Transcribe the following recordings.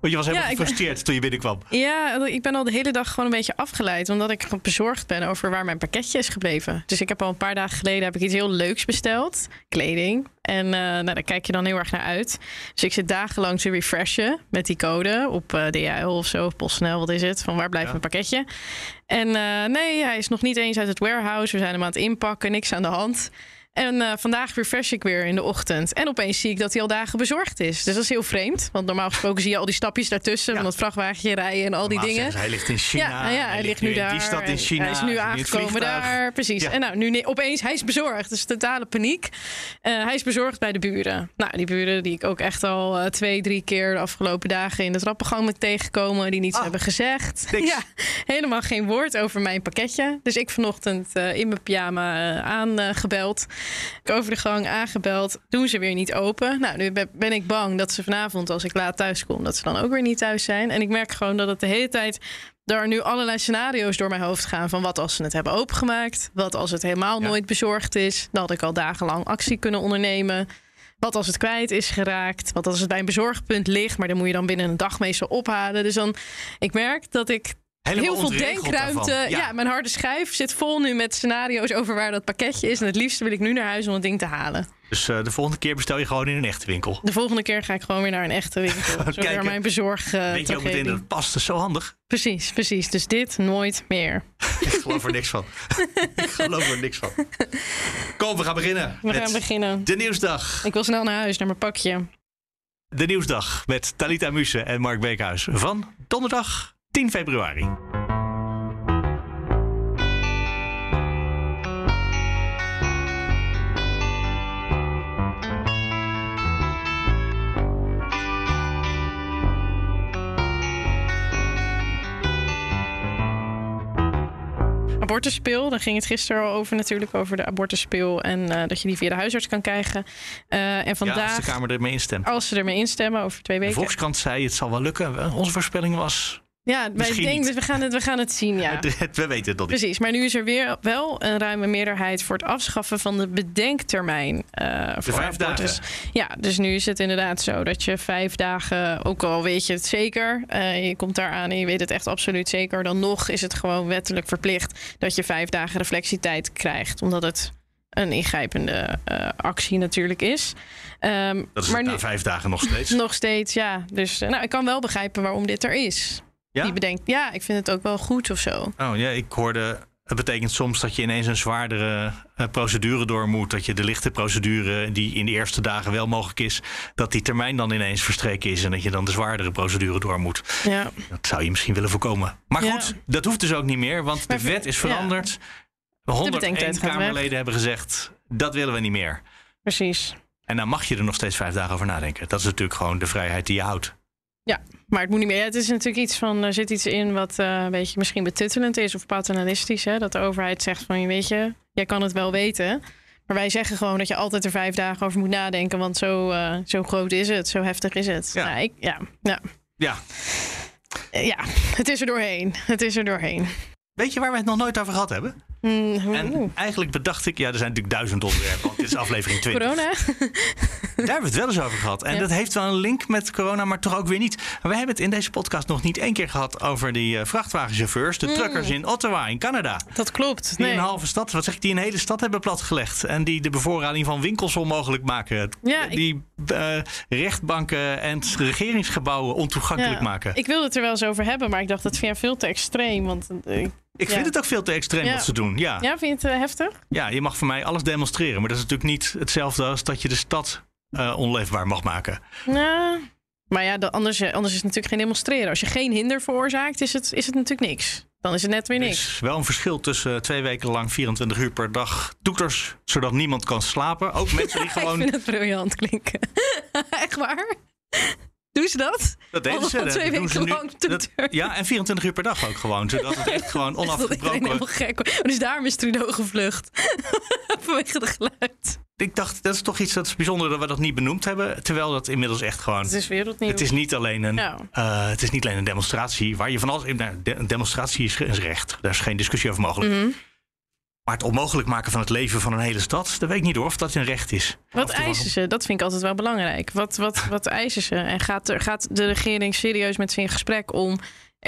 Want je was helemaal Ja, ik- gefrustreerd toen je binnenkwam. Ja, ik ben al de hele dag gewoon een beetje afgeleid. Omdat ik gewoon bezorgd ben over waar mijn pakketje is gebleven. Dus ik heb al een paar dagen geleden heb ik iets heel leuks besteld. Kleding. En eh, nou, daar kijk je dan heel erg naar uit. Dus ik zit dagenlang te refreshen met die code op DHL of zo. Of PostNL, wat is het? Van waar blijft Ja. mijn pakketje? En eh, nee, hij is nog niet eens uit het warehouse. We zijn hem aan het inpakken. Niks aan de hand. En eh, vandaag refresh ik weer in de ochtend. En opeens zie ik dat hij al dagen bezorgd is. Dus dat is heel vreemd. Want normaal gesproken zie je al die stapjes daartussen. Ja. Van dat vrachtwagentje rijden en al die Normaal dingen. Hij ligt in China. Ja, ja, hij, ligt nu daar. die stad in China. Hij is nu aangekomen daar. Precies. Ja. En nou, nu opeens, hij is bezorgd. Dus totale paniek. Eh, hij is bezorgd bij de buren. Nou, die buren die ik ook echt al eh, twee, drie keer de afgelopen dagen in de trappengang met tegenkomen. Die niets Ah, hebben gezegd. niks. Ja, helemaal geen woord over mijn pakketje. Dus ik vanochtend in mijn pyjama aangebeld. Ik over de gang aangebeld. Doen ze weer niet open. Nou, nu ben- ik bang dat ze vanavond, als ik laat thuis kom, dat ze dan ook weer niet thuis zijn. En ik merk gewoon dat het de hele tijd er nu allerlei scenario's door mijn hoofd gaan. Van wat als ze het hebben opengemaakt? Wat als het helemaal Ja. nooit bezorgd is? Dan had ik al dagenlang actie kunnen ondernemen. Wat als het kwijt is geraakt? Wat als het bij een bezorgpunt ligt? Maar dan moet je dan binnen een dag meestal ophalen. Dus dan, ik merk dat ik heel veel denkruimte. Ja. mijn harde schijf zit vol nu met scenario's over waar dat pakketje is. En het liefste wil ik nu naar huis om het ding te halen. Dus eh, de volgende keer bestel je gewoon in een echte winkel. De volgende keer ga ik gewoon weer naar een echte winkel. Zodat kijken. mijn bezorg. eh, Weet je ook meteen dat het past. Dat is zo handig. Precies, precies. Dus dit nooit meer. Ik geloof er niks van. ik geloof er niks van. Kom, we gaan beginnen. We gaan beginnen. De Nieuwsdag. Ik wil snel naar huis, naar mijn pakje. De Nieuwsdag met Talita Muse en Mark Beekhuis. Van donderdag 10 februari. Abortuspil, daar ging het gisteren al over natuurlijk, over de abortuspil. En eh, dat je die via de huisarts kan krijgen. Eh, en Ja, vandaag, als de Kamer ermee instemt. als ze ermee instemmen, over twee De weken. Volkskrant zei het zal wel lukken. Onze voorspelling was... Ja, wij denken, niet. we gaan, het, we gaan het zien, ja. We weten het nog niet. Precies, maar nu is er weer wel een ruime meerderheid voor het afschaffen van de bedenktermijn. eh voor vijf abortus. Ja, dus nu is het inderdaad zo dat je vijf dagen, ook al weet je het zeker, eh, je komt daar aan en je weet het echt absoluut zeker, dan nog is het gewoon wettelijk verplicht dat je vijf dagen reflectietijd krijgt, omdat het een ingrijpende eh, actie natuurlijk is. Ehm, Dat is maar na vijf dagen nog steeds. nog steeds, ja. Dus nou, ik kan wel begrijpen waarom dit er is. Ja? Die bedenkt, ja, ik vind het ook wel goed of zo. Oh ja, ik hoorde. Het betekent soms dat je ineens een zwaardere eh, procedure door moet. Dat je de lichte procedure, die in de eerste dagen wel mogelijk is, dat die termijn dan ineens verstreken is. En dat je dan de zwaardere procedure door moet. Ja. Dat zou je misschien willen voorkomen. Maar Ja. goed, dat hoeft dus ook niet meer, want de Maar wet is ja. veranderd. bedenktijd 101 gaat weg. Kamerleden hebben gezegd: dat willen we niet meer. Precies. En dan mag je er nog steeds vijf dagen over nadenken. Dat is natuurlijk gewoon de vrijheid die je houdt. Ja, maar het moet niet meer. Ja, het is natuurlijk iets van, er zit iets in wat eh, een beetje misschien betuttelend is of paternalistisch. Hè? Dat de overheid zegt van, weet je, jij kan het wel weten. Maar wij zeggen gewoon dat je altijd er vijf dagen over moet nadenken. Want zo, eh, zo groot is het, zo heftig is het. Ja. Nou, ik, ja, ja. Ja, ja, het is er doorheen. Het is er doorheen. weet je waar we het nog nooit over gehad hebben? Mm, hoe- En eigenlijk bedacht ik, ja, er zijn natuurlijk duizend onderwerpen, want dit is aflevering 20. Corona? Daar hebben we het wel eens over gehad. En Ja. dat heeft wel een link met corona, maar toch ook weer niet. We hebben het in deze podcast nog niet één keer gehad over die eh, vrachtwagenchauffeurs, de truckers in Ottawa in Canada. Dat klopt. Die Mm. Nee. een halve stad, wat zeg ik, die een hele stad hebben platgelegd. En die de bevoorrading van winkels onmogelijk maken. Ja, ik- die eh, rechtbanken en regeringsgebouwen ontoegankelijk Ja. maken. Ik, wilde het er wel eens over hebben, maar ik dacht dat vind veel te extreem. Want, eh, vind ja. het ook veel te extreem Ja. wat ze doen. Ja. ja, vind je het eh, heftig? ja, je mag voor mij alles demonstreren. Maar dat is natuurlijk niet hetzelfde als dat je de stad eh, onleefbaar mag maken. Nou, maar ja, anders, eh, anders is het natuurlijk geen demonstreren. Als je geen hinder veroorzaakt, is het, is het natuurlijk niks. Dan is het net weer Er niks. is wel een verschil tussen twee weken lang 24 uur per dag toeters, zodat niemand kan slapen. Ook mensen die Ik gewoon. vind het briljant klinken. Echt waar? Doen ze dat? Dat deden ze. Dat twee weken nu. lang Dat- ja, en 24 uur per dag ook gewoon. Zodat het echt gewoon Dat onafgebroken helemaal gek wordt. Dus daarom is Trudeau gevlucht. vanwege de geluid. Ik dacht, dat is toch iets dat is bijzonder dat we dat niet benoemd hebben. Terwijl dat inmiddels echt gewoon. Het is wereldnieuws. Het is niet alleen een, Ja. eh, het is niet alleen een demonstratie waar je van alles. Nou, de- een demonstratie is, is recht. Daar is geen discussie over mogelijk. Mhm. Maar het onmogelijk maken van het leven van een hele stad, dat weet ik niet hoor of dat een recht is. Wat eisen ze? Dat vind ik altijd wel belangrijk. Wat, wat, wat eisen ze? En gaat, er, gaat de regering serieus met ze in gesprek om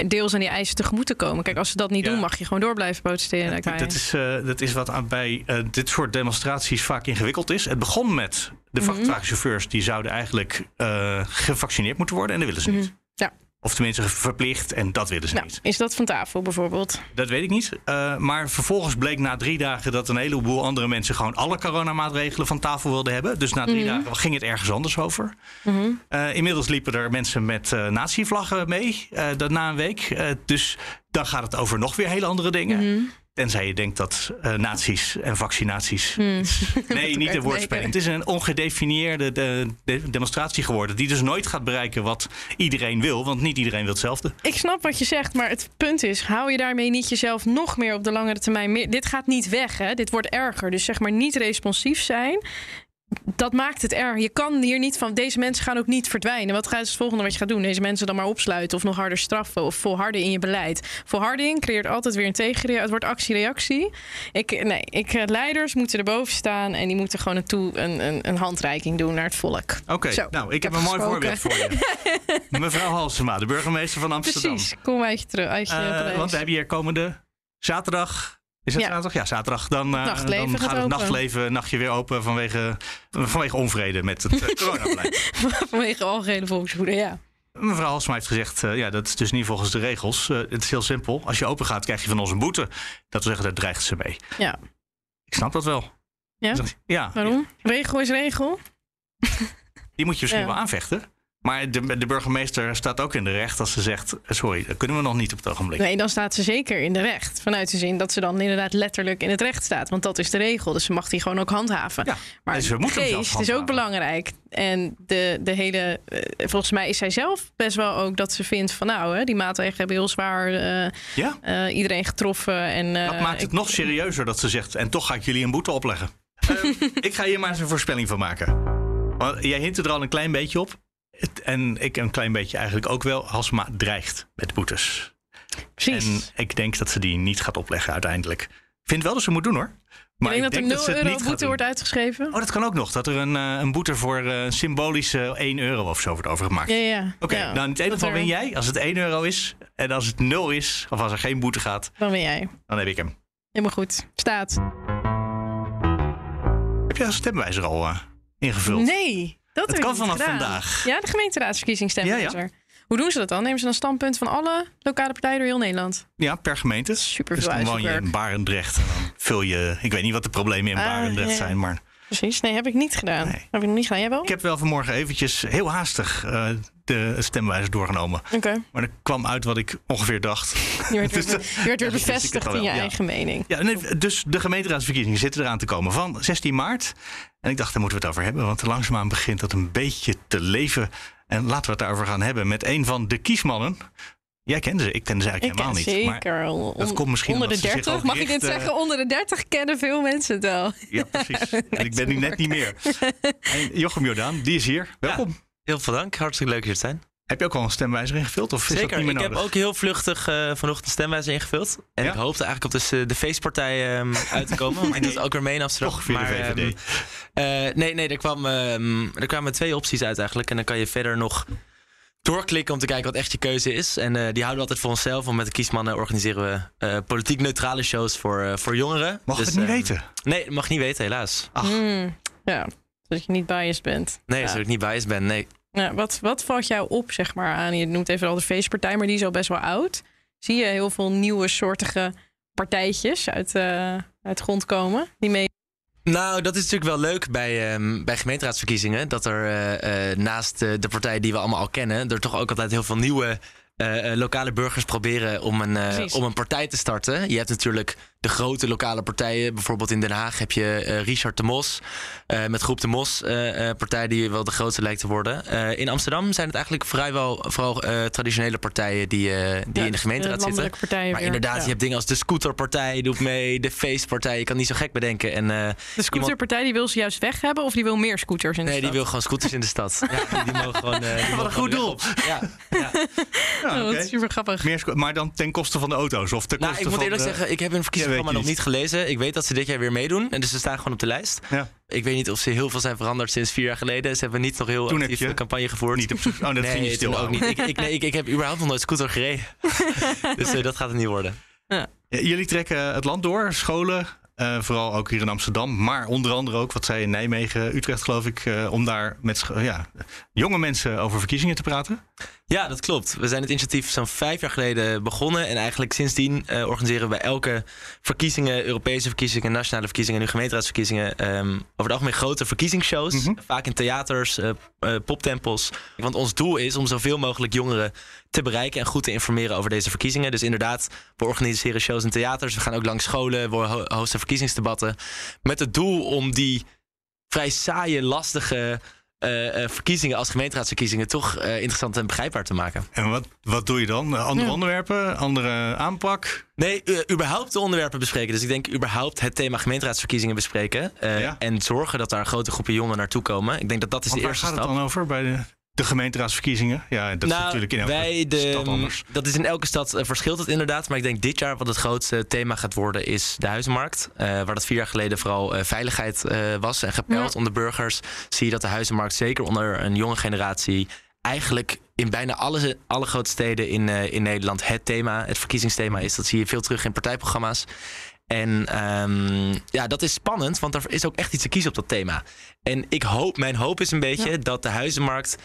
deels aan die eisen tegemoet te komen? Kijk, als ze dat niet Ja. doen, mag je gewoon door blijven protesteren. Dat is, eh, dat is wat aan, bij eh, dit soort demonstraties vaak ingewikkeld is. Het begon met de Mhm. vrachtwagenchauffeurs die zouden eigenlijk eh, gevaccineerd moeten worden en dat willen ze niet. Mhm. Ja. Of tenminste verplicht en dat willen ze Nou, niet. is dat van tafel bijvoorbeeld? Dat weet ik niet. Eh, maar vervolgens bleek na drie dagen dat een heleboel andere mensen gewoon alle coronamaatregelen van tafel wilden hebben. Dus na drie Mhm. dagen ging het ergens anders over. Mhm. Eh, inmiddels liepen er mensen met eh nazi-vlaggen mee dat na een week. Dus dan gaat het over nog weer hele andere dingen. Mhm. Tenzij je denkt dat eh nazi's en vaccinaties. Hmm. Nee, niet een woordspeling. Het is een ongedefinieerde de, de- demonstratie geworden. Die dus nooit gaat bereiken wat iedereen wil. Want niet iedereen wil hetzelfde. Ik snap wat je zegt, maar het punt is: hou je daarmee niet jezelf nog meer op de langere termijn? Meer, dit gaat niet weg, hè? Dit wordt erger. Dus zeg maar niet responsief zijn. Dat maakt het erg. Je kan hier niet van. Deze mensen gaan ook niet verdwijnen. Wat gaat het volgende wat je gaat doen? Deze mensen dan maar opsluiten of nog harder straffen of volharden in je beleid. Volharding creëert altijd weer een tegenreactie. Het wordt actie-reactie. Ik, nee, ik, eh, leiders moeten erboven staan en die moeten gewoon een, toe, een, een, een handreiking doen naar het volk. Oké, nou, ik heb heb een mooi voorbeeld voor je. Mevrouw Halsema, de burgemeester van Amsterdam. Precies. Kom uit je terug. Uit je Eh, want we hebben hier komende zaterdag. Is het Ja. zaterdag? Ja, zaterdag. Dan, eh, dan gaat gaat het nachtleven nachtje weer open vanwege, vanwege onvrede met het coronabeleid. Vanwege algehele volkswoede, ja. Mevrouw Halsema heeft gezegd, eh, ja, dat is dus niet volgens de regels. Het is heel simpel. Als je open gaat, krijg je van ons een boete. Dat wil zeggen, daar dreigt ze mee. Ja. Ik snap dat wel. Ja? Ja, Waarom? Regel is regel. die moet je misschien Ja. wel aanvechten. Maar de, de burgemeester staat ook in de recht als ze zegt... sorry, dat kunnen we nog niet op het ogenblik. Nee, dan staat ze zeker in de recht. Vanuit de zin dat ze dan inderdaad letterlijk in het recht staat. Want dat is de regel. Dus ze mag die gewoon ook handhaven. Ja, maar dus we de moeten hem zelf geest is ook belangrijk. En de, de hele... eh, volgens mij is zij zelf best wel ook dat ze vindt van... nou, hè, die maatregelen hebben heel zwaar eh, Ja, eh, iedereen getroffen. En, dat maakt het ik- nog serieuzer dat ze zegt... en toch ga ik jullie een boete opleggen. Eh, ik ga hier maar eens een voorspelling van maken. Want jij hint er al een klein beetje op. Het- en ik een klein beetje eigenlijk ook wel. Halsema dreigt met boetes. Precies. En ik denk dat ze die niet gaat opleggen uiteindelijk. Ik vind wel dat ze moet doen hoor. Maar ik denk dat er 0 ze het euro boete wordt uitgeschreven. Oh, dat kan ook nog. Dat er een, eh, een boete voor eh, symbolische 1 euro of zo wordt overgemaakt. Ja, ja. Oké, ja. nou in het ene geval win jij als het 1 euro is. En als het 0 is, of als er geen boete gaat, Dan ben jij. dan heb ik hem. Helemaal goed. Staat. Heb jij een stemwijzer al eh, ingevuld? Nee, dat kan vanaf gedaan. vandaag. Ja, de gemeenteraadsverkiezingsstemwijzer. Ja, Hoe doen ze dat dan? Nemen ze dan standpunt van alle lokale partijen door heel Nederland? Ja, per gemeente. Super Dus dan woon je in Barendrecht. En dan vul je... Ik weet niet wat de problemen in Ah, Barendrecht zijn, maar... Precies. Nee, heb ik niet gedaan. Nee. Heb ik nog niet gedaan. Jij wel? Ik heb wel vanmorgen eventjes heel haastig eh, de stemwijzer doorgenomen. Oké. Maar er kwam uit wat ik ongeveer dacht. Je werd weer, Dus dat- je werd weer Ja, dus bevestigd in je ja. eigen mening. Ja, nee, dus de gemeenteraadsverkiezingen zitten eraan te komen van 16 maart. En ik dacht, daar moeten we het over hebben. Want langzaamaan begint dat een beetje te leven. En laten we het daarover gaan hebben met een van de kiesmannen. Jij kende ze, ik kende ze Ik eigenlijk ken helemaal niet. Maar zeker. on- dat komt misschien onder de omdat ze zich 30. ook Mag ik dit richten- zeggen? Onder de 30 kennen veel mensen het wel. Ja, precies. En ik ben nu net niet meer. En Jochem Jordaan, die is hier. Welkom. Heel veel dank. Hartstikke leuk hier te zijn. Heb je ook al een stemwijzer ingevuld? Of is dat Zeker. niet meer Ik nodig? heb ook heel vluchtig eh, vanochtend een stemwijzer ingevuld. En Ja? ik hoopte eigenlijk op dus, eh, de feestpartij ehm, uit te komen. Want ik doe het ook weer mee in Amsterdam. Toch via de Maar, VVD. ehm, eh, nee, nee er, kwam, ehm, er kwamen twee opties uit eigenlijk. En dan kan je verder nog doorklikken om te kijken wat echt je keuze is. En eh, die houden we altijd voor onszelf. Want met de kiesmannen organiseren we eh, politiek neutrale shows voor, eh, voor jongeren. Mag Dus, het niet weten? Nee, dat mag niet weten helaas. Ach. Hmm. Ja, dat je niet biased bent. Nee, Ja. zodat ik niet biased ben. Nee. Ja, wat, wat valt jou op, zeg maar, aan? Je noemt even al de feestpartij, maar die is al best wel oud. Zie je heel veel nieuwe soortige partijtjes uit, eh uit grond komen? Die mee... Nou, dat is natuurlijk wel leuk bij, ehm, bij gemeenteraadsverkiezingen. Dat er eh, eh, naast eh, de partijen die we allemaal al kennen, er toch ook altijd heel veel nieuwe eh, eh, lokale burgers proberen om een, eh, om een partij te starten. Je hebt natuurlijk de grote lokale partijen. Bijvoorbeeld in Den Haag heb je Richard de Mos. met Groep de Mos, partij die wel de grootste lijkt te worden. In Amsterdam zijn het eigenlijk vrijwel vooral traditionele partijen die, die in de gemeenteraad zitten. landelijke partijen Maar weer. inderdaad, Ja. je hebt dingen als de scooterpartij doet mee, de feestpartij. Je kan niet zo gek bedenken. En, De scooterpartij die wil ze juist weg hebben of die wil meer scooters in de nee, die stad? wil gewoon scooters in de stad. Ja, die, die mogen gewoon. die mogen een goed de doel. Ja, ja. Ja, Oh, super grappig. Meer maar dan ten koste van de auto's? Of ten Nou, koste ik moet van eerlijk de- zeggen, ik heb hun verkiezingsprogramma Ja, nog niet gelezen. Ik weet dat ze dit jaar weer meedoen. En dus ze staan gewoon op de lijst. Ja. Ik weet niet of ze heel veel zijn veranderd sinds vier jaar geleden. Ze hebben niet nog heel Toen heb actief je campagne gevoerd. Niet op oh, dat nee, ging je stil ook niet. Ik, ik, nee, ik, ik heb überhaupt nog nooit scooter gereden. dus eh, dat gaat het niet worden. Ja, Jullie trekken het land door, scholen, eh, vooral ook hier in Amsterdam, maar onder andere ook, wat zij in Nijmegen, Utrecht geloof ik, eh, om daar met ja, jonge mensen over verkiezingen te praten. Ja, dat klopt. We zijn het initiatief zo'n vijf jaar geleden begonnen. En eigenlijk sindsdien eh, organiseren we bij elke verkiezingen, Europese verkiezingen, nationale verkiezingen, nu gemeenteraadsverkiezingen, ehm, over het algemeen grote verkiezingsshows. Mhm. Vaak in theaters, eh, eh, poptempels. Want ons doel is om zoveel mogelijk jongeren te bereiken en goed te informeren over deze verkiezingen. Dus inderdaad, we organiseren shows in theaters. We gaan ook langs scholen, we ho- hosten verkiezingsdebatten. Met het doel om die vrij saaie, lastige eh, eh, verkiezingen als gemeenteraadsverkiezingen toch eh, interessant en begrijpbaar te maken. En wat, wat doe je dan? Andere Ja. onderwerpen, andere aanpak? Nee, überhaupt de onderwerpen bespreken. Dus ik denk überhaupt het thema gemeenteraadsverkiezingen bespreken. eh, Ja. En zorgen dat daar grote groepen jongeren naartoe komen. Ik denk dat dat is Want de waar eerste gaat het stap. dan over bij de, de gemeenteraadsverkiezingen? Ja, dat is nou, natuurlijk in elke wij de, stad anders. Dat is in elke stad eh, verschilt het inderdaad. Maar ik denk dit jaar wat het grootste thema gaat worden is de huizenmarkt. Eh, waar dat vier jaar geleden vooral eh, veiligheid eh, was en gepeld Ja. onder burgers. Zie je dat de huizenmarkt zeker onder een jonge generatie eigenlijk in bijna alle, alle grote steden in, eh, in Nederland het thema, het verkiezingsthema is. Dat zie je veel terug in partijprogramma's. En ehm, ja, dat is spannend, want er is ook echt iets te kiezen op dat thema. En ik hoop, mijn hoop is een beetje Ja. dat de huizenmarkt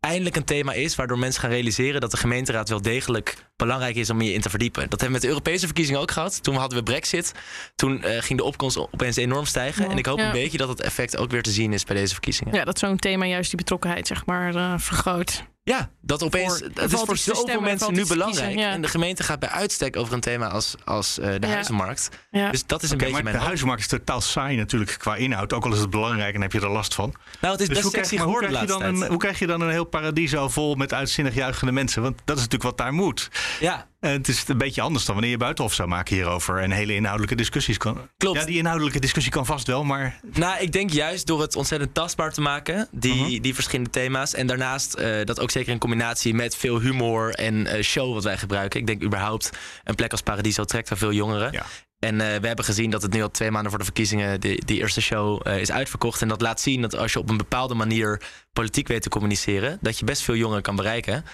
eindelijk een thema is waardoor mensen gaan realiseren dat de gemeenteraad wel degelijk belangrijk is om je in te verdiepen. Dat hebben we met de Europese verkiezingen ook gehad. Toen hadden we Brexit. Toen eh, ging de opkomst opeens enorm stijgen. Ja. En ik hoop Ja. een beetje dat het effect ook weer te zien is bij deze verkiezingen. Ja, dat zo'n thema juist die betrokkenheid zeg maar eh, vergroot. Ja, dat opeens. Voor- het is voor zoveel mensen nu belangrijk. kiezen, ja. En de gemeente gaat bij uitstek over een thema als, als eh, de Ja. huizenmarkt. Ja. Dus dat is een beetje maar mijn de hoop. huizenmarkt is totaal saai natuurlijk qua inhoud. Ook al is het belangrijk en heb je er last van. Nou, het is Dus best hoe krijg, sexy maar hoe, geworden de krijg je laatste dan een, tijd. hoe krijg je dan een heel paradiso vol met uitzinnig juichende mensen? Want dat is natuurlijk wat daar moet. Ja, En het is een beetje anders dan wanneer je buitenhof zou maken hierover. En hele inhoudelijke discussies kan. Klopt. Ja, die inhoudelijke discussie kan vast wel, maar Nou, ik denk juist door het ontzettend tastbaar te maken, die, Mhm. die verschillende thema's. En daarnaast eh, dat ook zeker in combinatie met veel humor en eh, show wat wij gebruiken. Ik denk überhaupt een plek als Paradiso trekt daar veel jongeren. Ja. En eh, we hebben gezien dat het nu al twee maanden voor de verkiezingen die, die eerste show eh, is uitverkocht. En dat laat zien dat als je op een bepaalde manier politiek weet te communiceren, dat je best veel jongeren kan bereiken.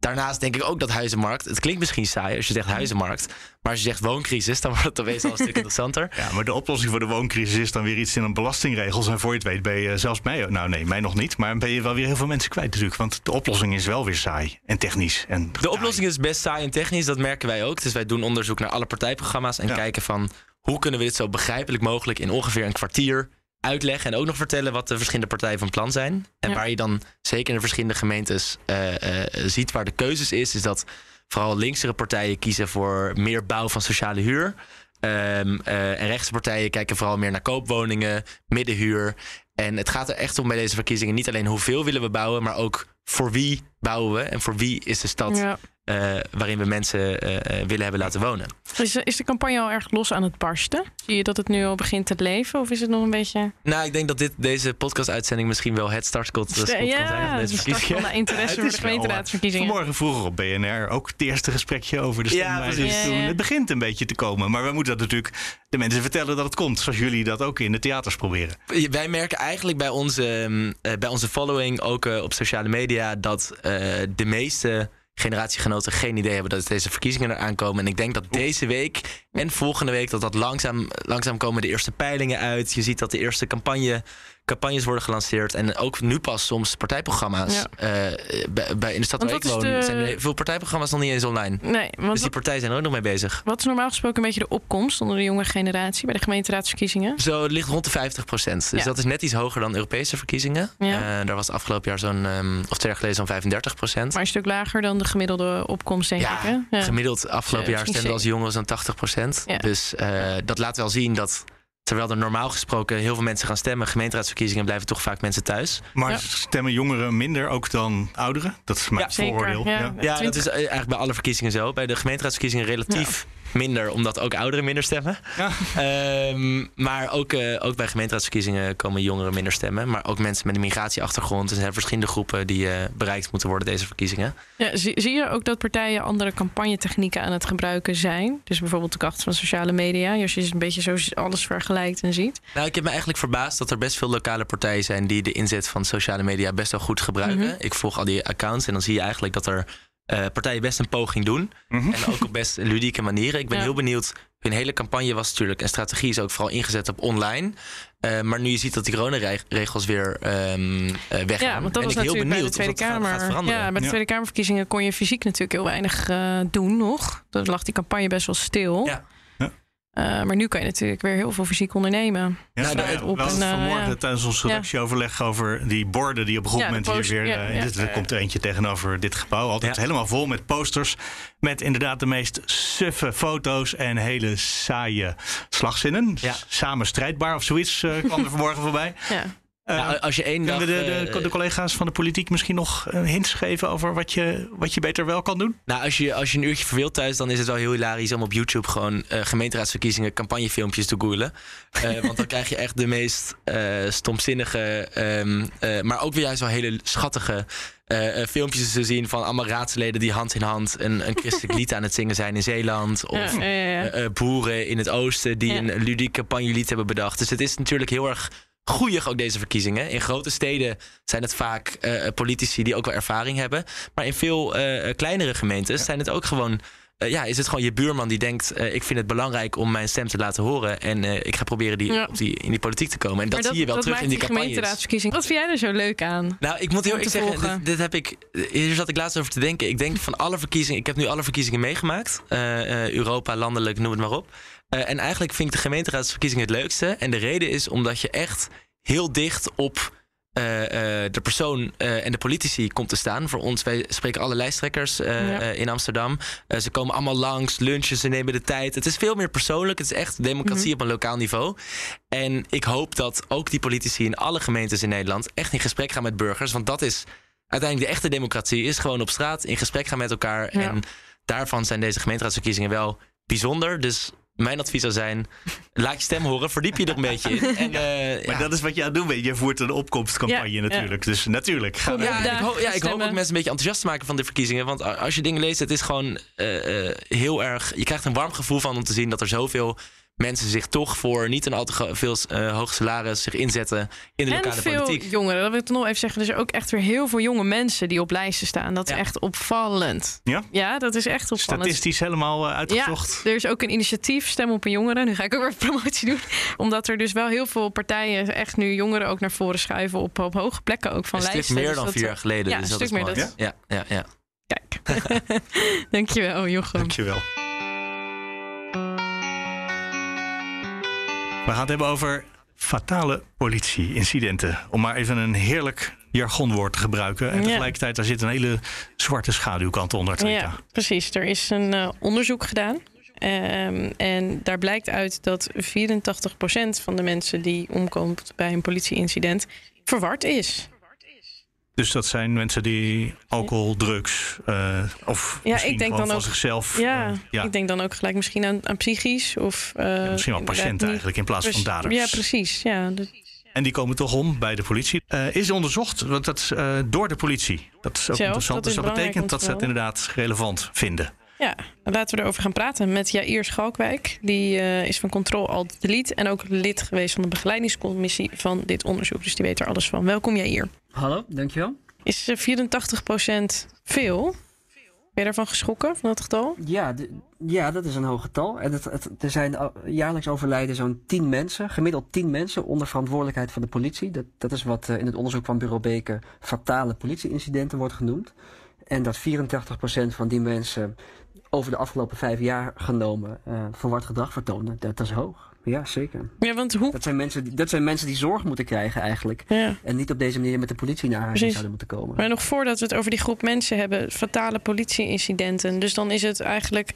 Daarnaast denk ik ook dat huizenmarkt. Het klinkt misschien saai als je zegt huizenmarkt. Maar als je zegt wooncrisis, dan wordt het opeens al een stuk interessanter. Ja, maar de oplossing voor de wooncrisis is dan weer iets in een belastingregels. En voor je het weet ben je zelfs mij, nou nee, mij nog niet. Maar ben je wel weer heel veel mensen kwijt natuurlijk. Want de oplossing is wel weer saai en technisch. En De oplossing is best saai en technisch, dat merken wij ook. Dus wij doen onderzoek naar alle partijprogramma's en Ja. kijken van hoe kunnen we dit zo begrijpelijk mogelijk in ongeveer een kwartier uitleggen en ook nog vertellen wat de verschillende partijen van plan zijn. En Ja. waar je dan zeker in de verschillende gemeentes eh, eh, ziet waar de keuzes is, is dat vooral linksere partijen kiezen voor meer bouw van sociale huur. Ehm, eh, en rechtse partijen kijken vooral meer naar koopwoningen, middenhuur. En het gaat er echt om bij deze verkiezingen niet alleen hoeveel willen we bouwen, maar ook voor wie bouwen we en voor wie is de stad Ja. Eh, waarin we mensen eh, eh, willen hebben laten wonen. Is, is de campagne al erg los aan het barsten? Zie je dat het nu al begint te leven? Of is het nog een beetje... Nou, ik denk dat dit, deze podcast-uitzending misschien wel het startschot schot kan zijn ja, van de deze start van verkiezingen. de interesse Het voor de is gemeenteraadsverkiezingen. Vanmorgen vroeger op BNR ook het eerste gesprekje over de Ja, stemwijzers. Ja, ja. Het begint een beetje te komen. Maar we moeten dat natuurlijk de mensen vertellen dat het komt. Zoals jullie dat ook in de theaters proberen. Wij merken eigenlijk bij onze, mm, eh, bij onze following, ook eh, op sociale media, dat eh, de meeste generatiegenoten geen idee hebben dat deze verkiezingen eraan komen. En ik denk dat deze week en volgende week dat dat langzaam, langzaam komen de eerste peilingen uit. Je ziet dat de eerste campagne campagnes worden gelanceerd. En ook nu pas soms partijprogramma's. Ja. Eh, bij, bij- in de stad waar ik woon de- zijn er veel partijprogramma's nog niet eens online. Nee, want Dus die partijen zijn er ook nog mee bezig. wat is normaal gesproken een beetje de opkomst onder de jonge generatie bij de gemeenteraadsverkiezingen? Zo, het ligt rond de 50 procent. Dus Ja. dat is net iets hoger dan Europese verkiezingen. Ja. Eh, daar was afgelopen jaar zo'n, ehm, of twee jaar geleden, zo'n 35 procent. Maar een stuk lager dan de gemiddelde opkomst, denk ik. Hè? Ja. Gemiddeld afgelopen Ja, jaar stemden als jongeren zo'n 80 procent. Dus eh, dat laat wel zien dat, terwijl er normaal gesproken heel veel mensen gaan stemmen, gemeenteraadsverkiezingen blijven toch vaak mensen thuis. Maar Ja. stemmen jongeren minder ook dan ouderen? Dat is mijn Ja, zeker. vooroordeel. Ja. Ja. Ja, dat 20. is eh, eigenlijk bij alle verkiezingen zo. Bij de gemeenteraadsverkiezingen relatief minder, omdat ook ouderen minder stemmen. Ja. Ehm, maar ook, eh, ook bij gemeenteraadsverkiezingen komen jongeren minder stemmen. Maar ook mensen met een migratieachtergrond. Dus er zijn verschillende groepen die eh, bereikt moeten worden deze verkiezingen. Ja, zie, zie je ook dat partijen andere campagnetechnieken aan het gebruiken zijn? Dus bijvoorbeeld de kracht van sociale media. Als je een beetje zo alles vergelijkt en ziet. Nou, ik heb me eigenlijk verbaasd dat er best veel lokale partijen zijn die de inzet van sociale media best wel goed gebruiken. Mhm. Ik volg al die accounts en dan zie je eigenlijk dat er eh, partijen best een poging doen. Mhm. En ook op best ludieke manieren. Ik ben Ja. heel benieuwd. Hun hele campagne was natuurlijk, en strategie is ook vooral ingezet op online. Eh, maar nu je ziet dat die coronaregels weer ehm eh, weggaan. Ja, want dat ben was ik heel de benieuwd of Tweede dat gaat- Kamer. gaat veranderen. ja, bij de Ja. Tweede Kamerverkiezingen kon je fysiek natuurlijk heel weinig eh, doen nog. Dan lag die campagne best wel stil. Ja. Eh, maar nu kan je natuurlijk weer heel veel fysiek ondernemen. Ja, Nou, nou, we op hadden een, het eh, vanmorgen ja. tijdens ons Ja. redactieoverleg over die borden die op een Ja, de moment hier weer... ja, eh, ja. dit- er komt er eentje tegenover dit gebouw. Altijd Ja. helemaal vol met posters. Met inderdaad de meest suffe foto's en hele saaie slagzinnen. Ja. Samen strijdbaar of zoiets eh, kwam er vanmorgen voorbij. Ja. Eh, als je één dag... kunnen de, de, eh, de collega's van de politiek misschien nog een hints geven over wat je, wat je beter wel kan doen? Nou, als je, als je een uurtje verveelt thuis, dan is het wel heel hilarisch om op YouTube gewoon eh, gemeenteraadsverkiezingen campagnefilmpjes te googlen. Want dan krijg je echt de meest stomzinnige, ehm, eh, maar ook weer juist wel hele schattige filmpjes te zien van allemaal raadsleden die hand in hand een, een christelijk lied aan het zingen zijn in Zeeland. Of Ja, ja, boeren in het oosten die een ludiek campagnelied hebben bedacht. Dus het is natuurlijk heel erg goeig ook deze verkiezingen. In grote steden zijn het vaak eh, politici die ook wel ervaring hebben. Maar in veel eh, kleinere gemeentes zijn het ook gewoon... eh, ja, is het gewoon je buurman die denkt... eh, ik vind het belangrijk om mijn stem te laten horen... en eh, ik ga proberen die, Ja. op die, in die politiek te komen. En dat, zie je wel terug in die campagnes. gemeenteraadsverkiezingen. Wat vind jij er zo leuk aan? Nou, ik moet heel eerlijk zeggen, dit, dit heb ik, hier zat ik laatst over te denken. Ik denk van alle verkiezingen, ik heb nu alle verkiezingen meegemaakt. Europa, landelijk, noem het maar op. En eigenlijk vind ik de gemeenteraadsverkiezingen het leukste. En de reden is omdat je echt heel dicht op eh, eh, de persoon eh, en de politici komt te staan. Voor ons, wij spreken alle lijsttrekkers Ja. in Amsterdam. Ze komen allemaal langs, lunchen, ze nemen de tijd. Het is veel meer persoonlijk. Het is echt democratie Mhm. op een lokaal niveau. En ik hoop dat ook die politici in alle gemeentes in Nederland echt in gesprek gaan met burgers. Want dat is uiteindelijk de echte democratie. Is gewoon op straat in gesprek gaan met elkaar. Ja. En daarvan zijn deze gemeenteraadsverkiezingen wel bijzonder. Dus mijn advies zou zijn: laat je stem horen, verdiep je er een beetje in. En, eh, Maar ja. dat is wat je aan het doen bent. Je voert een opkomstcampagne Ja, natuurlijk. Dus natuurlijk. Ga. Ja, ik, ja, ik hoop ook mensen een beetje enthousiast te maken van de verkiezingen. Want als je dingen leest, het is gewoon eh, eh, heel erg. Je krijgt een warm gevoel van om te zien dat er zoveel mensen zich toch voor niet een al te veel eh, hoog salaris zich inzetten in de En lokale veel politiek. jongeren, dat wil ik nog even zeggen. Er zijn ook echt weer heel veel jonge mensen die op lijsten staan. Dat is Ja. echt opvallend. Ja? Ja, dat is echt opvallend. Statistisch helemaal eh, uitgezocht. Ja, er is ook een initiatief, Stem op een Jongere. Nu ga ik ook weer promotie doen. Omdat er dus wel heel veel partijen echt nu jongeren ook naar voren schuiven op, op hoge plekken ook van een stuk lijsten. meer Dus dan dat- vier jaar geleden. ja, dus een dat stuk is meer. Dat, Ja, ja, ja. Kijk. Dankjewel, Jochem. Dankjewel. We gaan het hebben over fatale politie-incidenten. Om maar even een heerlijk jargonwoord te gebruiken. En Ja. tegelijkertijd, daar zit een hele zwarte schaduwkant onder, Trita. Ja, precies. Er is een eh, onderzoek gedaan. Ehm, en daar blijkt uit dat 84% van de mensen die omkomt bij een politieincident verward is. Dus dat zijn mensen die alcohol, drugs eh, of Ja, misschien ik denk gewoon dan van ook- zichzelf. Ja, eh, ja. ik denk dan ook gelijk misschien aan, aan psychisch of... eh, misschien wel patiënten eigenlijk in plaats van daders. Ja, precies. Ja, dus- En die komen toch om bij de politie. Is onderzocht, want dat door de politie. Dat is ook Zelf, interessant. dat dus dat betekent dat ze het inderdaad relevant vinden. Ja, laten we erover gaan praten met Jair Schalkwijk. Die eh, is van Control Alt Delete en ook lid geweest van de begeleidingscommissie van dit onderzoek. Dus die weet er alles van. Welkom Jair. Hallo, dankjewel. Is eh, 84% veel? Ben je daarvan geschrokken, van dat getal? Ja, de- ja, dat is een hoog getal. En het, het, er zijn jaarlijks overlijden zo'n 10 mensen, gemiddeld 10 mensen onder verantwoordelijkheid van de politie. Dat, dat is wat uh, in het onderzoek van Bureau Beker fatale politieincidenten wordt genoemd. En dat 84% van die mensen over de afgelopen vijf jaar genomen uh, verward gedrag vertonen. Dat, dat is hoog. Ja, zeker. Ja, want hoe... Dat zijn, mensen die, dat zijn mensen die zorg moeten krijgen eigenlijk. Ja. En niet op deze manier met de politie naar huis zouden moeten komen. Maar nog voordat we het over die groep mensen hebben, fatale politieincidenten. Dus dan is het eigenlijk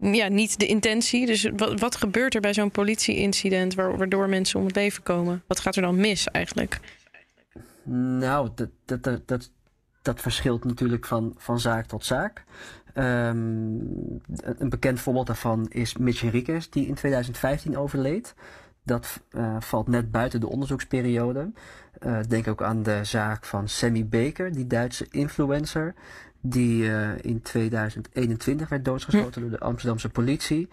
ja, niet de intentie. Dus wat, wat gebeurt er bij zo'n politieincident wa- waardoor mensen om het leven komen? Wat gaat er dan mis eigenlijk? Nou, dat, dat, dat, dat, dat verschilt natuurlijk van, van zaak tot zaak. Um, een bekend voorbeeld daarvan is Mitch Henriquez, die in 2015 overleed. Dat uh, valt net buiten de onderzoeksperiode. Uh, denk ook aan de zaak van Sammy Baker, die Duitse influencer. Die uh, in 2021 werd doodgeschoten hm. door de Amsterdamse politie.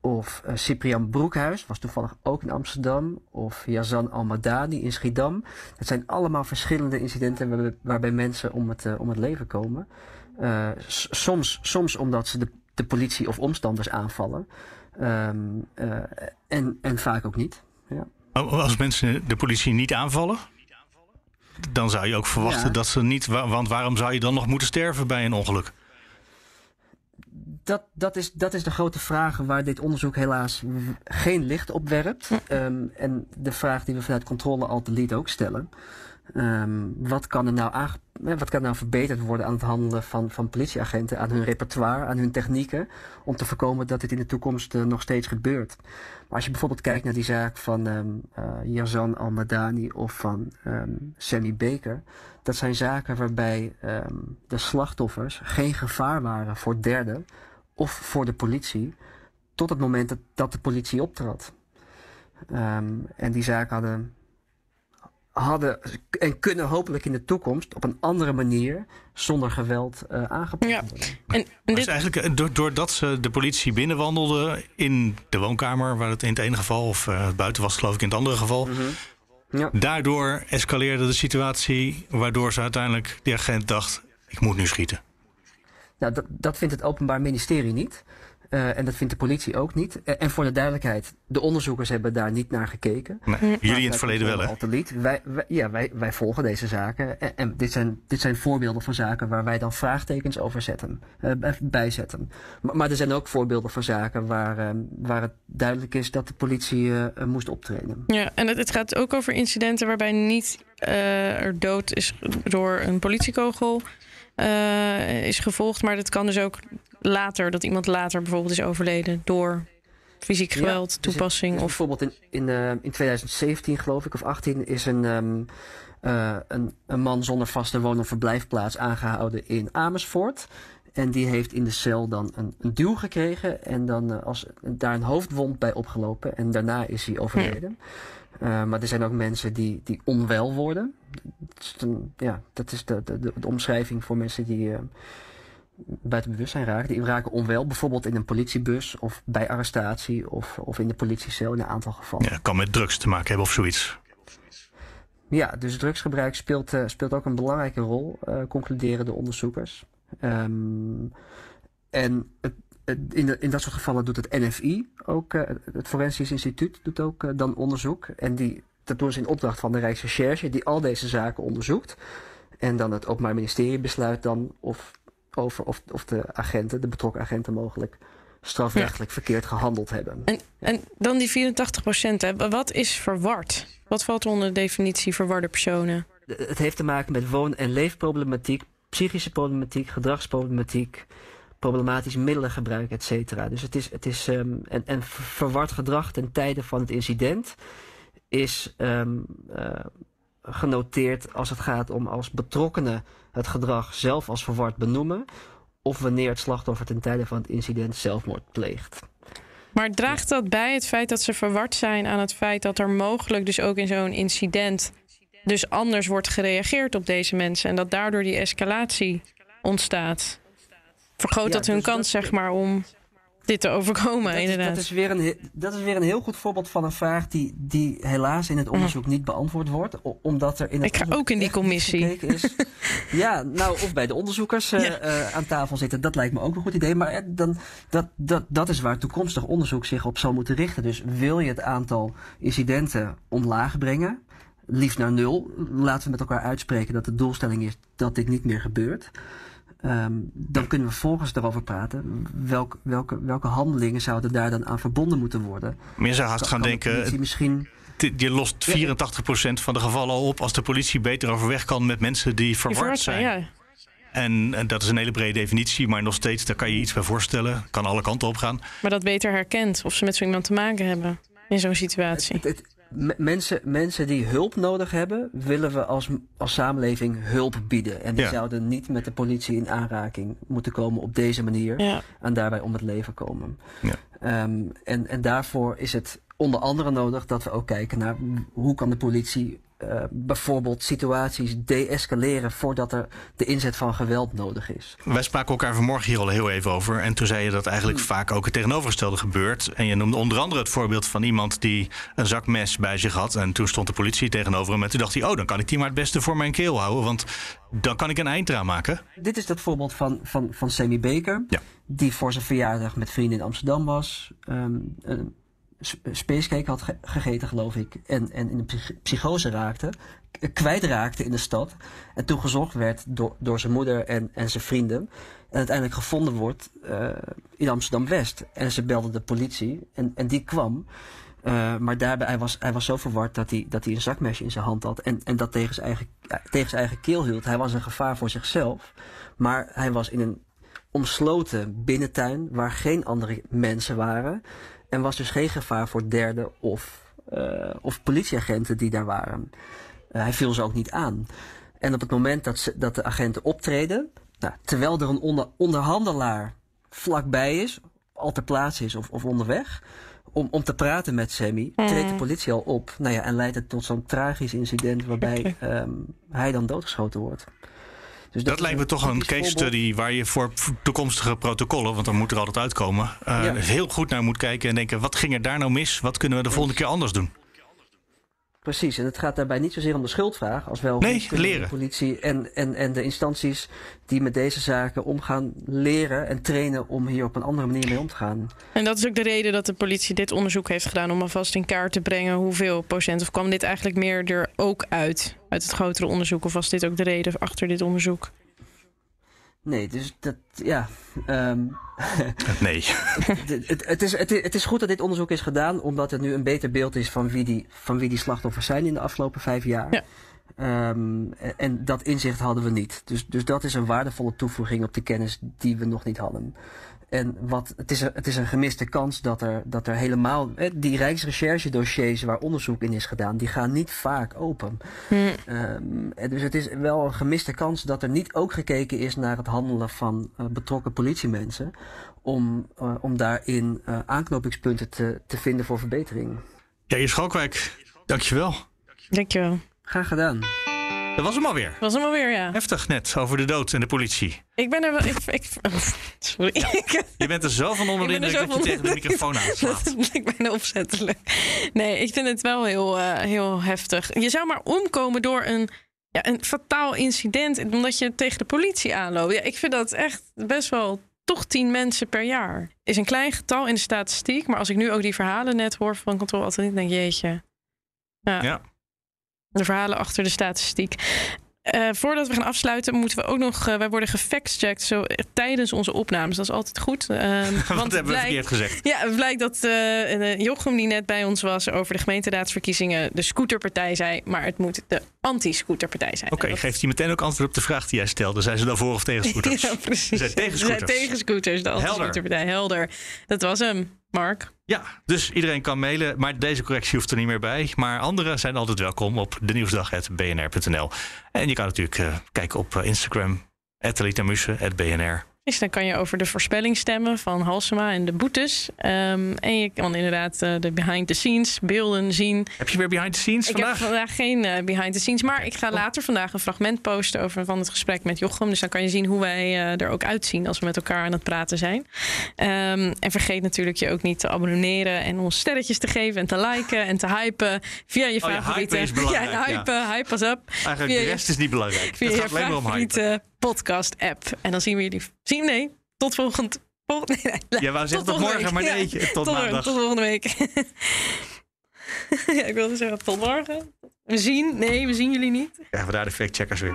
Of Cyprian Broekhuis, was toevallig ook in Amsterdam. Of Yazan Al-Madani in Schiedam. Dat zijn allemaal verschillende incidenten waarbij, waarbij mensen om het, om het leven komen. Uh, soms, soms omdat ze de, de politie of omstanders aanvallen. Um, en, en vaak ook niet. Ja. Als mensen de politie niet aanvallen? Dan zou je ook verwachten ja. dat ze niet. Want waarom zou je dan nog moeten sterven bij een ongeluk? Dat, dat, is, dat is de grote vraag waar dit onderzoek helaas geen licht op werpt. Um, en de vraag die we vanuit controle al te lead ook stellen. Um, wat, kan er nou wat kan nou verbeterd worden aan het handelen van, van politieagenten, aan hun repertoire, aan hun technieken, om te voorkomen dat dit in de toekomst uh, nog steeds gebeurt. Maar als je bijvoorbeeld kijkt naar die zaak van um, uh, Yazan Al-Madani of van um, Sammy Baker, dat zijn zaken waarbij de slachtoffers geen gevaar waren voor derden of voor de politie, tot het moment dat, dat de politie optrad. en die zaken hadden hadden en kunnen hopelijk in de toekomst op een andere manier zonder geweld uh, aangepakt ja. worden. En, en dit... Dus eigenlijk doordat ze de politie binnenwandelde in de woonkamer, waar het in het ene geval of uh, buiten was, geloof ik in het andere geval. Mm -hmm. ja. Daardoor escaleerde de situatie, waardoor ze uiteindelijk die agent dacht: ik moet nu schieten. Nou, dat, dat vindt het Openbaar Ministerie niet. Uh, en dat vindt de politie ook niet. Uh, en voor de duidelijkheid, de onderzoekers hebben daar niet naar gekeken. Nee, jullie in het verleden wel, hè? Wij, wij, ja, wij, wij volgen deze zaken. En, en, dit, zijn, dit zijn voorbeelden van zaken waar wij dan vraagtekens over zetten, uh, bijzetten. Maar, maar, er zijn ook voorbeelden van zaken waar, waar het duidelijk is dat de politie moest optreden. Ja, en het, het, gaat ook over incidenten waarbij niet er dood is door een politiekogel is gevolgd. Maar dat kan dus ook later, dat iemand later bijvoorbeeld is overleden door fysiek geweld, ja, toepassing. Dus of... Bijvoorbeeld in, in, uh, in 2017 geloof ik, of 18, is een, um, uh, een, een man zonder vaste woon- of verblijfplaats aangehouden in Amersfoort. En die heeft in de cel dan een, een duw gekregen en dan uh, als, daar een hoofdwond bij opgelopen. En daarna is hij overleden. Ja. maar er zijn ook mensen die, die onwel worden. Dat is, een, ja, dat is de, de, de, de omschrijving voor mensen die buiten bewustzijn raken. Die raken onwel, bijvoorbeeld in een politiebus of bij arrestatie of, of in de politiecel in een aantal gevallen. Ja, kan met drugs te maken hebben of zoiets. Ja, dus drugsgebruik speelt, uh, speelt ook een belangrijke rol, uh, concluderen de onderzoekers. Um, en het, het, in, de, in dat soort gevallen doet het NFI, ook uh, het Forensisch Instituut, doet ook dan onderzoek. En die, dat doen ze in opdracht van de Rijksrecherche, die al deze zaken onderzoekt. En dan het Openbaar Ministerie besluit dan of over of, of de agenten, de betrokken agenten mogelijk strafrechtelijk ja. verkeerd gehandeld hebben. En, en dan die 84 procent, wat is verward? Wat valt onder de definitie verwarde personen? Het heeft te maken met woon- en leefproblematiek, psychische problematiek, gedragsproblematiek, problematisch middelengebruik, et cetera. Dus het is, het is um, en, en verward gedrag ten tijde van het incident is um, uh, genoteerd als het gaat om als betrokkenen het gedrag zelf als verward benoemen. Of wanneer het slachtoffer ten tijde van het incident zelfmoord pleegt. Maar draagt dat bij het feit dat ze verward zijn aan het feit dat er mogelijk dus ook in zo'n incident dus anders wordt gereageerd op deze mensen en dat daardoor die escalatie ontstaat? Vergroot Ja, dat hun dus kans, dat- zeg maar, om dit te overkomen, Dat is, inderdaad. dat, is weer een, dat is weer een heel goed voorbeeld van een vraag die, die helaas in het onderzoek niet beantwoord wordt. Omdat er in het. Ik ga ook in die commissie. Is. ja, nou, of bij de onderzoekers eh, eh, aan tafel zitten. Dat lijkt me ook een goed idee. Maar eh, dan, dat, dat, dat is waar toekomstig onderzoek zich op zal moeten richten. Dus wil je het aantal incidenten omlaag brengen, liefst naar nul. Laten we met elkaar uitspreken dat de doelstelling is dat dit niet meer gebeurt. Ehm, dan kunnen we volgens erover praten. Welk, welke, welke handelingen zouden daar dan aan verbonden moeten worden? Maar je zou haast Kan- gaan kan denken, misschien. je lost 84% van de gevallen al op als de politie beter overweg kan met mensen die verward zijn. ja. En, en dat is een hele brede definitie, maar nog steeds, daar kan je iets bij voorstellen. Kan alle kanten op gaan. Maar dat beter herkent of ze met zo iemand te maken hebben in zo'n situatie. Het, het, me- mensen, mensen die hulp nodig hebben, willen we als, als samenleving hulp bieden. En die Ja. zouden niet met de politie in aanraking moeten komen op deze manier. Ja. En daarbij om het leven komen. Ja. Ehm, en, en daarvoor is het onder andere nodig dat we ook kijken naar hoe kan de politie eh, bijvoorbeeld situaties deescaleren voordat er de inzet van geweld nodig is. Wij spraken elkaar vanmorgen hier al heel even over. En toen zei je dat eigenlijk vaak ook het tegenovergestelde gebeurt. En je noemde onder andere het voorbeeld van iemand die een zak mes bij zich had. En toen stond de politie tegenover hem. En toen dacht hij, oh, dan kan ik die maar het beste voor mijn keel houden. Want dan kan ik een eind eraan maken. Dit is dat voorbeeld van, van, van Sammy Baker. Ja. Die voor zijn verjaardag met vrienden in Amsterdam was. ehm, spacecake had ge- gegeten, geloof ik. En, en in een psych- psychose raakte. Kwijtraakte in de stad. En toen gezocht werd door, door zijn moeder en, en zijn vrienden. En uiteindelijk gevonden wordt eh, in Amsterdam-West. En ze belden de politie. En, en die kwam. Eh, maar daarbij, hij was, hij was zo verward dat hij, dat hij een zakmesje in zijn hand had. En, en dat tegen zijn, eigen, tegen zijn eigen keel hield. Hij was een gevaar voor zichzelf. Maar hij was in een omsloten binnentuin waar geen andere mensen waren. En was dus geen gevaar voor derden of, eh, of politieagenten die daar waren. Eh, hij viel ze ook niet aan. En op het moment dat, ze, dat de agenten optreden, nou, terwijl er een onder, onderhandelaar vlakbij is, al ter plaatse is of, of onderweg, om, om te praten met Sammy, treedt de politie al op. Nou ja, en leidt het tot zo'n tragisch incident waarbij ehm, hij dan doodgeschoten wordt. Dus Dat lijkt me toch een typisch case voorbeeld. study waar je voor toekomstige protocollen, want dan moet er altijd uitkomen, eh, Ja. heel goed naar moet kijken en denken: wat ging er daar nou mis? Wat kunnen we de volgende keer anders doen? Precies, en het gaat daarbij niet zozeer om de schuldvraag, als wel Nee, leren. de politie en, en, en de instanties die met deze zaken omgaan, leren en trainen om hier op een andere manier mee om te gaan. En dat is ook de reden dat de politie dit onderzoek heeft gedaan om alvast in kaart te brengen hoeveel procent. Of kwam dit eigenlijk meer er ook uit, uit het grotere onderzoek? Of was dit ook de reden achter dit onderzoek? Nee, dus dat, ja. ehm, Nee. het, het, het, is, het, is- het is goed dat dit onderzoek is gedaan, omdat het nu een beter beeld is van wie die, van wie die slachtoffers zijn in de afgelopen vijf jaar. Ja. Ehm, en, dat inzicht hadden we niet. Dus, dus dat is een waardevolle toevoeging op de kennis die we nog niet hadden. En wat, het, is een, het is een gemiste kans dat er, dat er helemaal. Die Rijksrecherche-dossiers waar onderzoek in is gedaan, die gaan niet vaak open. Hm. Ehm, en dus het is wel een gemiste kans dat er niet ook gekeken is naar het handelen van eh, betrokken politiemensen. Om, eh, om daarin eh, aanknopingspunten te, te vinden voor verbetering. Ja, je Schalkwijk, dankjewel. Dankjewel. Graag gedaan. Dat was hem alweer. Was hem alweer, ja. Heftig net over de dood en de politie. Ik ben er wel. Ik, ik, sorry. Je bent er zo van onder de Ik ben er indruk dat je tegen de microfoon aanslaat. Dat lijkt bijna opzettelijk. Nee, ik vind het wel heel, eh, heel heftig. Je zou maar omkomen door een, ja, een fataal incident. Omdat je tegen de politie aanloopt. Ja, ik vind dat echt best wel toch tien mensen per jaar. Is een klein getal in de statistiek. Maar als ik nu ook die verhalen net hoor van controle altijd denk jeetje. Ja. Ja. De verhalen achter de statistiek. Eh, voordat we gaan afsluiten, moeten we ook nog. eh, wij worden gefactcheckt zo eh, tijdens onze opnames. Dat is altijd goed. Ehm, Wat want hebben we verkeerd gezegd? ja, het blijkt dat Jochem, die net bij ons was over de gemeenteraadsverkiezingen, de scooterpartij zei, maar het moet de anti-scooterpartij zijn. Oké, En dat- geeft hij meteen ook antwoord op de vraag die jij stelde. Zijn ze dan voor of tegen scooters? Ja, precies. Ze zijn tegen Ze zijn scooters. tegen scooters, de anti-scooterpartij. Helder. Dat was hem, Mark. Ja, dus iedereen kan mailen, maar deze correctie hoeft er niet meer bij. Maar anderen zijn altijd welkom op de nieuwsdag.bnr.nl. En je kan natuurlijk eh, kijken op eh, Instagram, @elitamussen, dan kan je over de voorspelling stemmen van Halsema en de boetes. Ehm, en je kan inderdaad eh, de behind the scenes beelden zien. Heb je weer behind the scenes Ik vandaag? heb vandaag geen eh, behind the scenes, maar ik ga later vandaag een fragment posten over van het gesprek met Jochem. Dus dan kan je zien hoe wij eh, er ook uitzien als we met elkaar aan het praten zijn. Ehm, en vergeet natuurlijk je ook niet te abonneren en ons sterretjes te geven en te liken en te hypen via je Oh ja, favoriete. hypen is belangrijk, ja, hypen, hype us up. Eigenlijk via de je- rest is niet belangrijk. Het gaat alleen maar om hype. Favoriete podcast app. En dan zien we jullie. Zien nee, tot volgend. vol- nee, nee, nee. Jij wou zeggen tot volgende morgen, maar nee, Ja, tot maandag. Tot volgende week. ja, ik wilde zeggen tot morgen. We zien. Nee, we zien jullie niet. Krijgen we daar de fact-checkers weer.